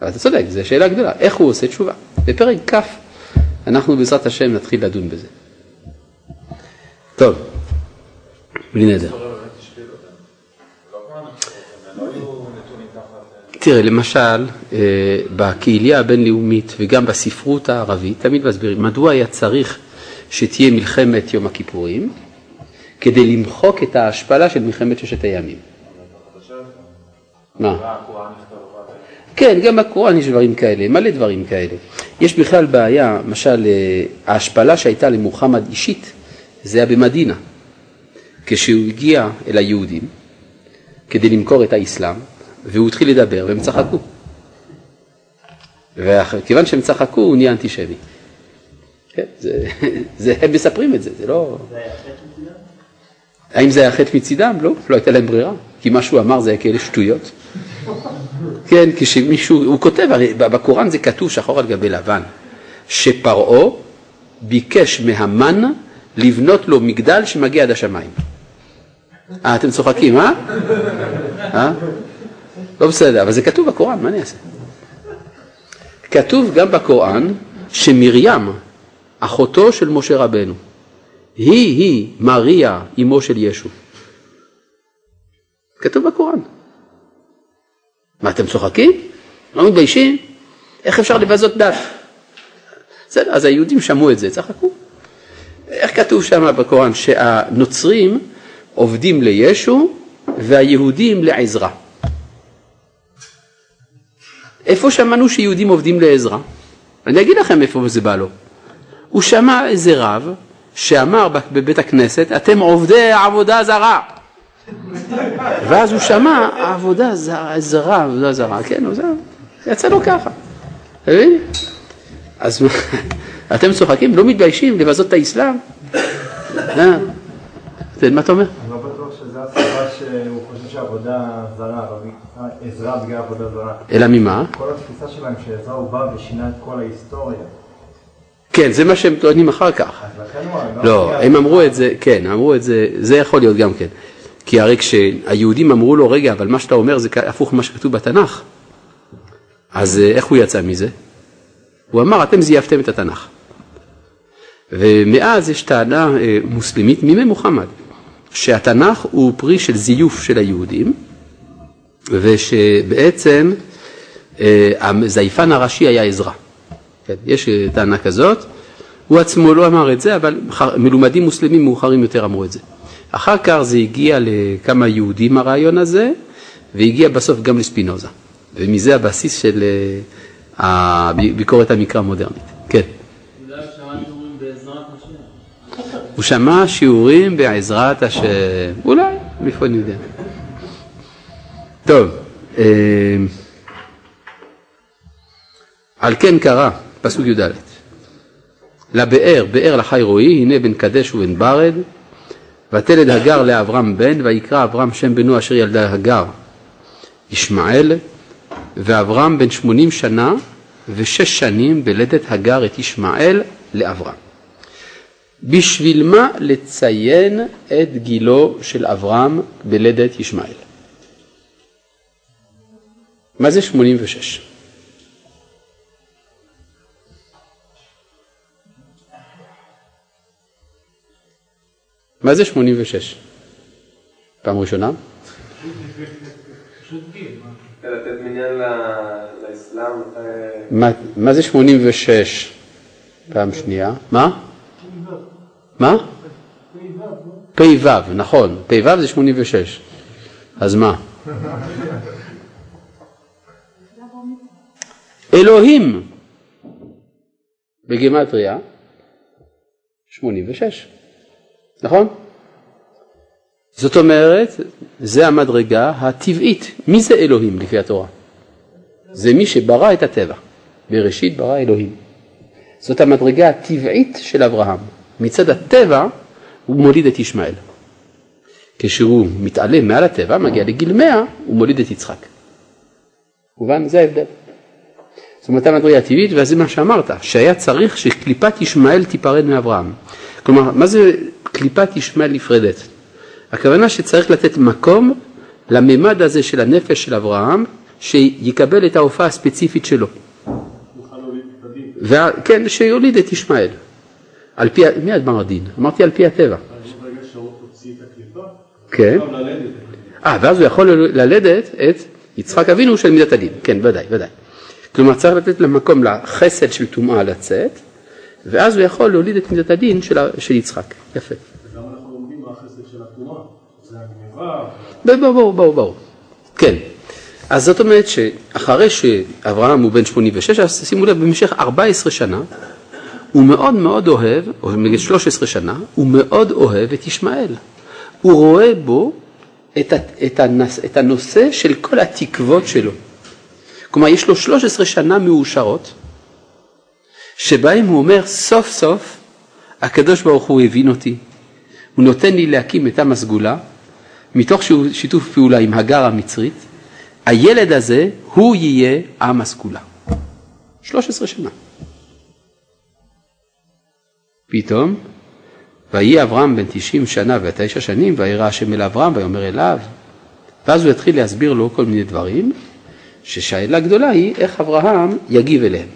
אבל אתה צודק, זו שאלה גדולה, איך הוא עושה תשובה? בפרק כ', אנחנו בעזרת השם נתחיל לדון בזה. טוב, בלי נדר. תראה, למשל, אה, בקהילייה הבינלאומית וגם בספרות הערבית, תמיד מסבירים מדוע היה צריך שתהיה מלחמת יום הכיפורים, כדי למחוק את ההשפלה של מלחמת ששת הימים. מה? כן, גם בקוראן יש דברים כאלה, מלא דברים כאלה. יש בכלל בעיה, למשל, אה, ההשפלה שהייתה למוחמד אישית, זה היה במדינה. כשהוא הגיע אל היהודים כדי למכור את האסלאם, והוא התחיל לדבר והם צחקו. וכיוון שהם צחקו הוא נהיה אנטישמי. כן, זה, זה, הם מספרים את זה, זה לא... האם זה היה חטא מצידם? לא, לא הייתה להם ברירה, כי מה שהוא אמר זה היה כאלה שטויות. כן, כשמישהו, הוא כותב, הרי בקוראן זה כתוב שחור על גבי לבן, שפרעה ביקש מהמן לבנות לו מגדל שמגיע עד השמיים. אה, אתם צוחקים, אה? אה? לא בסדר, אבל זה כתוב בקוראן, מה אני אעשה? כתוב גם בקוראן שמרים, אחותו של משה רבנו, היא-היא מריה, אמו של ישו. כתוב בקוראן. מה, אתם צוחקים? לא מתביישים? איך אפשר לבזות דת? בסדר, אז היהודים שמעו את זה, צחקו. איך כתוב שם בקוראן? שהנוצרים עובדים לישו והיהודים לעזרה. איפה שמענו שיהודים עובדים לעזרה? אני אגיד לכם איפה זה בא לו. הוא שמע איזה רב שאמר בבית הכנסת, אתם עובדי עבודה זרה. ואז הוא שמע עבודה זרה, זרה, עבודה זרה, כן, זרה. יצא לו ככה. אתה מבין? אז אתם צוחקים, לא מתביישים לבזות את האסלאם? אה? מה אתה אומר? אני לא בטוח שזו הסיבה שהוא חושב שעבודה זרה, עזרה בגלל עבודה זרה. אלא ממה? כל התפיסה שלהם שעזרה הוא בא ושינה את כל ההיסטוריה. כן, זה מה שהם טוענים אחר כך. לכן הוא... לא, הם אמרו את זה, כן, אמרו את זה, זה יכול להיות גם כן. כי הרי כשהיהודים אמרו לו, רגע, אבל מה שאתה אומר זה הפוך ממה שכתוב בתנ"ך. אז אה, איך הוא יצא מזה? הוא אמר, אתם זייפתם את התנ"ך. ומאז יש טענה אה, מוסלמית מימי מוחמד, שהתנ"ך הוא פרי של זיוף של היהודים, ושבעצם אה, הזייפן הראשי היה עזרא. כן, יש טענה כזאת, הוא עצמו לא אמר את זה, אבל מלומדים מוסלמים מאוחרים יותר אמרו את זה. אחר כך זה הגיע לכמה יהודים הרעיון הזה, והגיע בסוף גם לספינוזה. ומזה הבסיס של אה, הביקורת המקרא המודרנית. כן. הוא שמע שיעורים בעזרת השם, אולי, מאיפה אני יודע. טוב, אה, על כן קרא, פסוק י"ד, לבאר, באר לחי רועי, הנה בן קדש ובן ברד, ותלד הגר לאברהם בן, ויקרא אברהם שם בנו אשר ילדה הגר, ישמעאל, ואברהם בן שמונים שנה ושש שנים בלדת הגר את ישמעאל לאברהם. בשביל מה לציין את גילו של אברהם בלדת ישמעאל? מה זה 86? מה זה 86? פעם ראשונה? לאסלאם, אה, מה זה 86? פעם שנייה. מה? מה? פ"ו, נכון. פ"ו זה 86. אז מה? אלוהים בגימטריה 86, נכון? זאת אומרת, זה המדרגה הטבעית. מי זה אלוהים לפי התורה? זה מי שברא את הטבע. בראשית ברא אלוהים. זאת המדרגה הטבעית של אברהם. מצד הטבע הוא מוליד את ישמעאל. כשהוא מתעלה מעל הטבע, מגיע לגיל 100, הוא מוליד את יצחק. מובן? זה ההבדל. זאת אומרת המדרגה הטבעית, וזה מה שאמרת, שהיה צריך שקליפת ישמעאל תיפרד מאברהם. כלומר, מה זה קליפת ישמעאל נפרדת? הכוונה שצריך לתת מקום לממד הזה של הנפש של אברהם, שיקבל את ההופעה הספציפית שלו. וה, כן, שיוליד את ישמעאל. על פי, מי אדמר הדין? אמרתי על פי הטבע. כן. אה, ואז הוא יכול ללדת את יצחק אבינו של מידת הדין. כן, ודאי, ודאי. כלומר, צריך לתת למקום לחסד של טומאה לצאת, ואז הוא יכול להוליד את מידת הדין של, של יצחק. יפה. וגם אנחנו לומדים מה החסד של התנועה. זה הגניבה, ברור, ברור, ברור. כן. אז זאת אומרת שאחרי שאברהם הוא בן 86, אז שימו לב, במשך 14 שנה, הוא מאוד מאוד אוהב, או נגיד 13 שנה, הוא מאוד אוהב את ישמעאל. הוא רואה בו את, ה- את, הנס, את הנושא של כל התקוות שלו. כלומר, יש לו 13 שנה מאושרות, שבהם הוא אומר, סוף סוף הקדוש ברוך הוא הבין אותי, הוא נותן לי להקים את עם הסגולה, מתוך שיתוף פעולה עם הגר המצרית, הילד הזה, הוא יהיה עם הסגולה. 13 שנה. פתאום, ויהי אברהם בן 90 שנה ותשע שנים, וירא השם אל אברהם ויאמר אליו. ואז הוא יתחיל להסביר לו כל מיני דברים, ששאלה גדולה היא איך אברהם יגיב אליהם.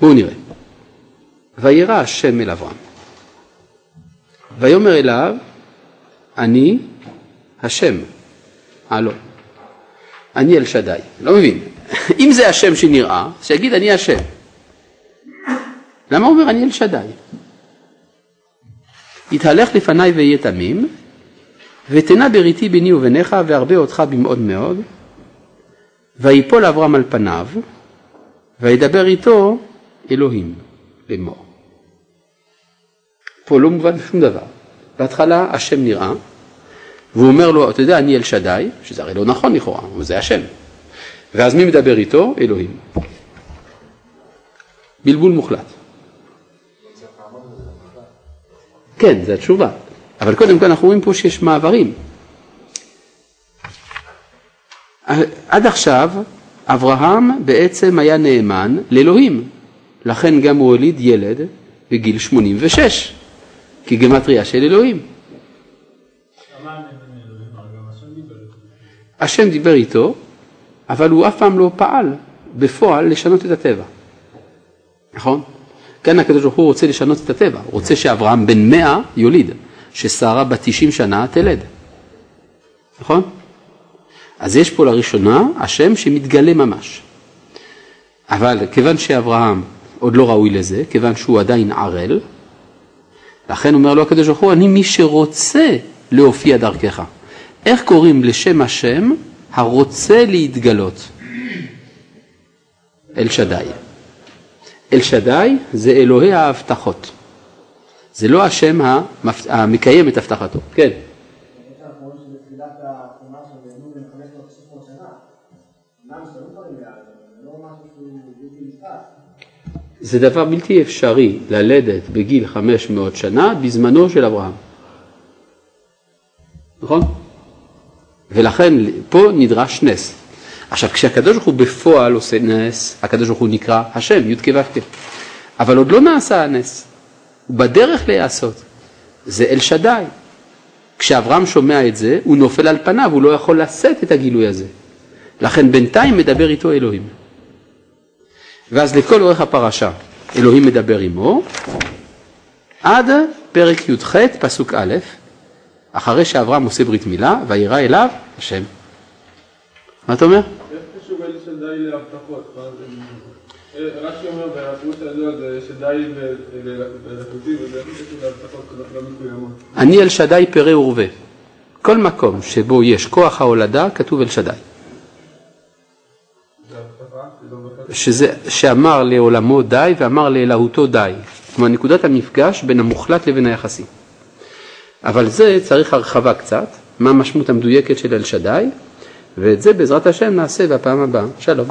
בואו נראה. וירא השם אל אברהם. ויאמר אליו, אני השם. אה לא. אני אל שדי. לא מבין. אם זה השם שנראה, שיגיד אני השם. למה הוא אומר אני אל שדי? יתהלך לפניי ואהיה תמים, ותנה בריתי ביני וביניך וארבה אותך במאוד מאוד, ויפול אברהם על פניו, וידבר איתו אלוהים לאמור. פה לא מובן שום דבר. בהתחלה השם נראה, והוא אומר לו, אתה יודע, אני אל שדי, שזה הרי לא נכון לכאורה, אבל זה השם. ואז מי מדבר איתו? אלוהים. בלבול מוחלט. כן, זו התשובה. אבל קודם כל אנחנו רואים פה שיש מעברים. עד עכשיו אברהם בעצם היה נאמן לאלוהים, לכן גם הוא הוליד ילד בגיל 86, כגמטריה של אלוהים. השם דיבר איתו, אבל הוא אף פעם לא פעל בפועל לשנות את הטבע. נכון? כאן הקדוש ברוך הוא רוצה לשנות את הטבע, הוא רוצה שאברהם בן מאה יוליד, ששרה בת 90 שנה תלד. נכון? אז יש פה לראשונה השם שמתגלה ממש. אבל כיוון שאברהם עוד לא ראוי לזה, כיוון שהוא עדיין ערל, לכן אומר לו הקדוש ברוך הוא, אני מי שרוצה להופיע דרכך. איך קוראים לשם השם הרוצה להתגלות? אל שדי. אל שדי זה אלוהי ההבטחות. זה לא השם. המקיים את הבטחתו. כן. זה דבר בלתי אפשרי ללדת בגיל 500 שנה בזמנו של אברהם. נכון? ולכן פה נדרש נס. עכשיו, כשהקדוש ברוך הוא בפועל עושה נס, הקדוש ברוך הוא נקרא השם, י"ק ו"ק. אבל עוד לא נעשה הנס, הוא בדרך להיעשות. זה אל שדי. כשאברהם שומע את זה, הוא נופל על פניו, הוא לא יכול לשאת את הגילוי הזה. לכן בינתיים מדבר איתו אלוהים. ואז לכל אורך הפרשה אלוהים מדבר עמו, עד פרק י"ח, פסוק א', אחרי שאברהם עושה ברית מילה, וירא אליו השם. מה אתה אומר? איך קשור אל שדי להבטחות? אה, רש"י אומר, והפירוש הידוע זה שדי בלקוטים, וזה איך קשור להבטחות לא מקוימות. אני אל שדי פרא ורבה. כל מקום שבו יש כוח ההולדה, כתוב אל שדי. שזה, שאמר לעולמו די ואמר לאלהותו די. כלומר, נקודת המפגש בין המוחלט לבין היחסי. אבל זה צריך הרחבה קצת, מה המשמעות המדויקת של אל שדי, ואת זה בעזרת השם נעשה בפעם הבאה. שלום.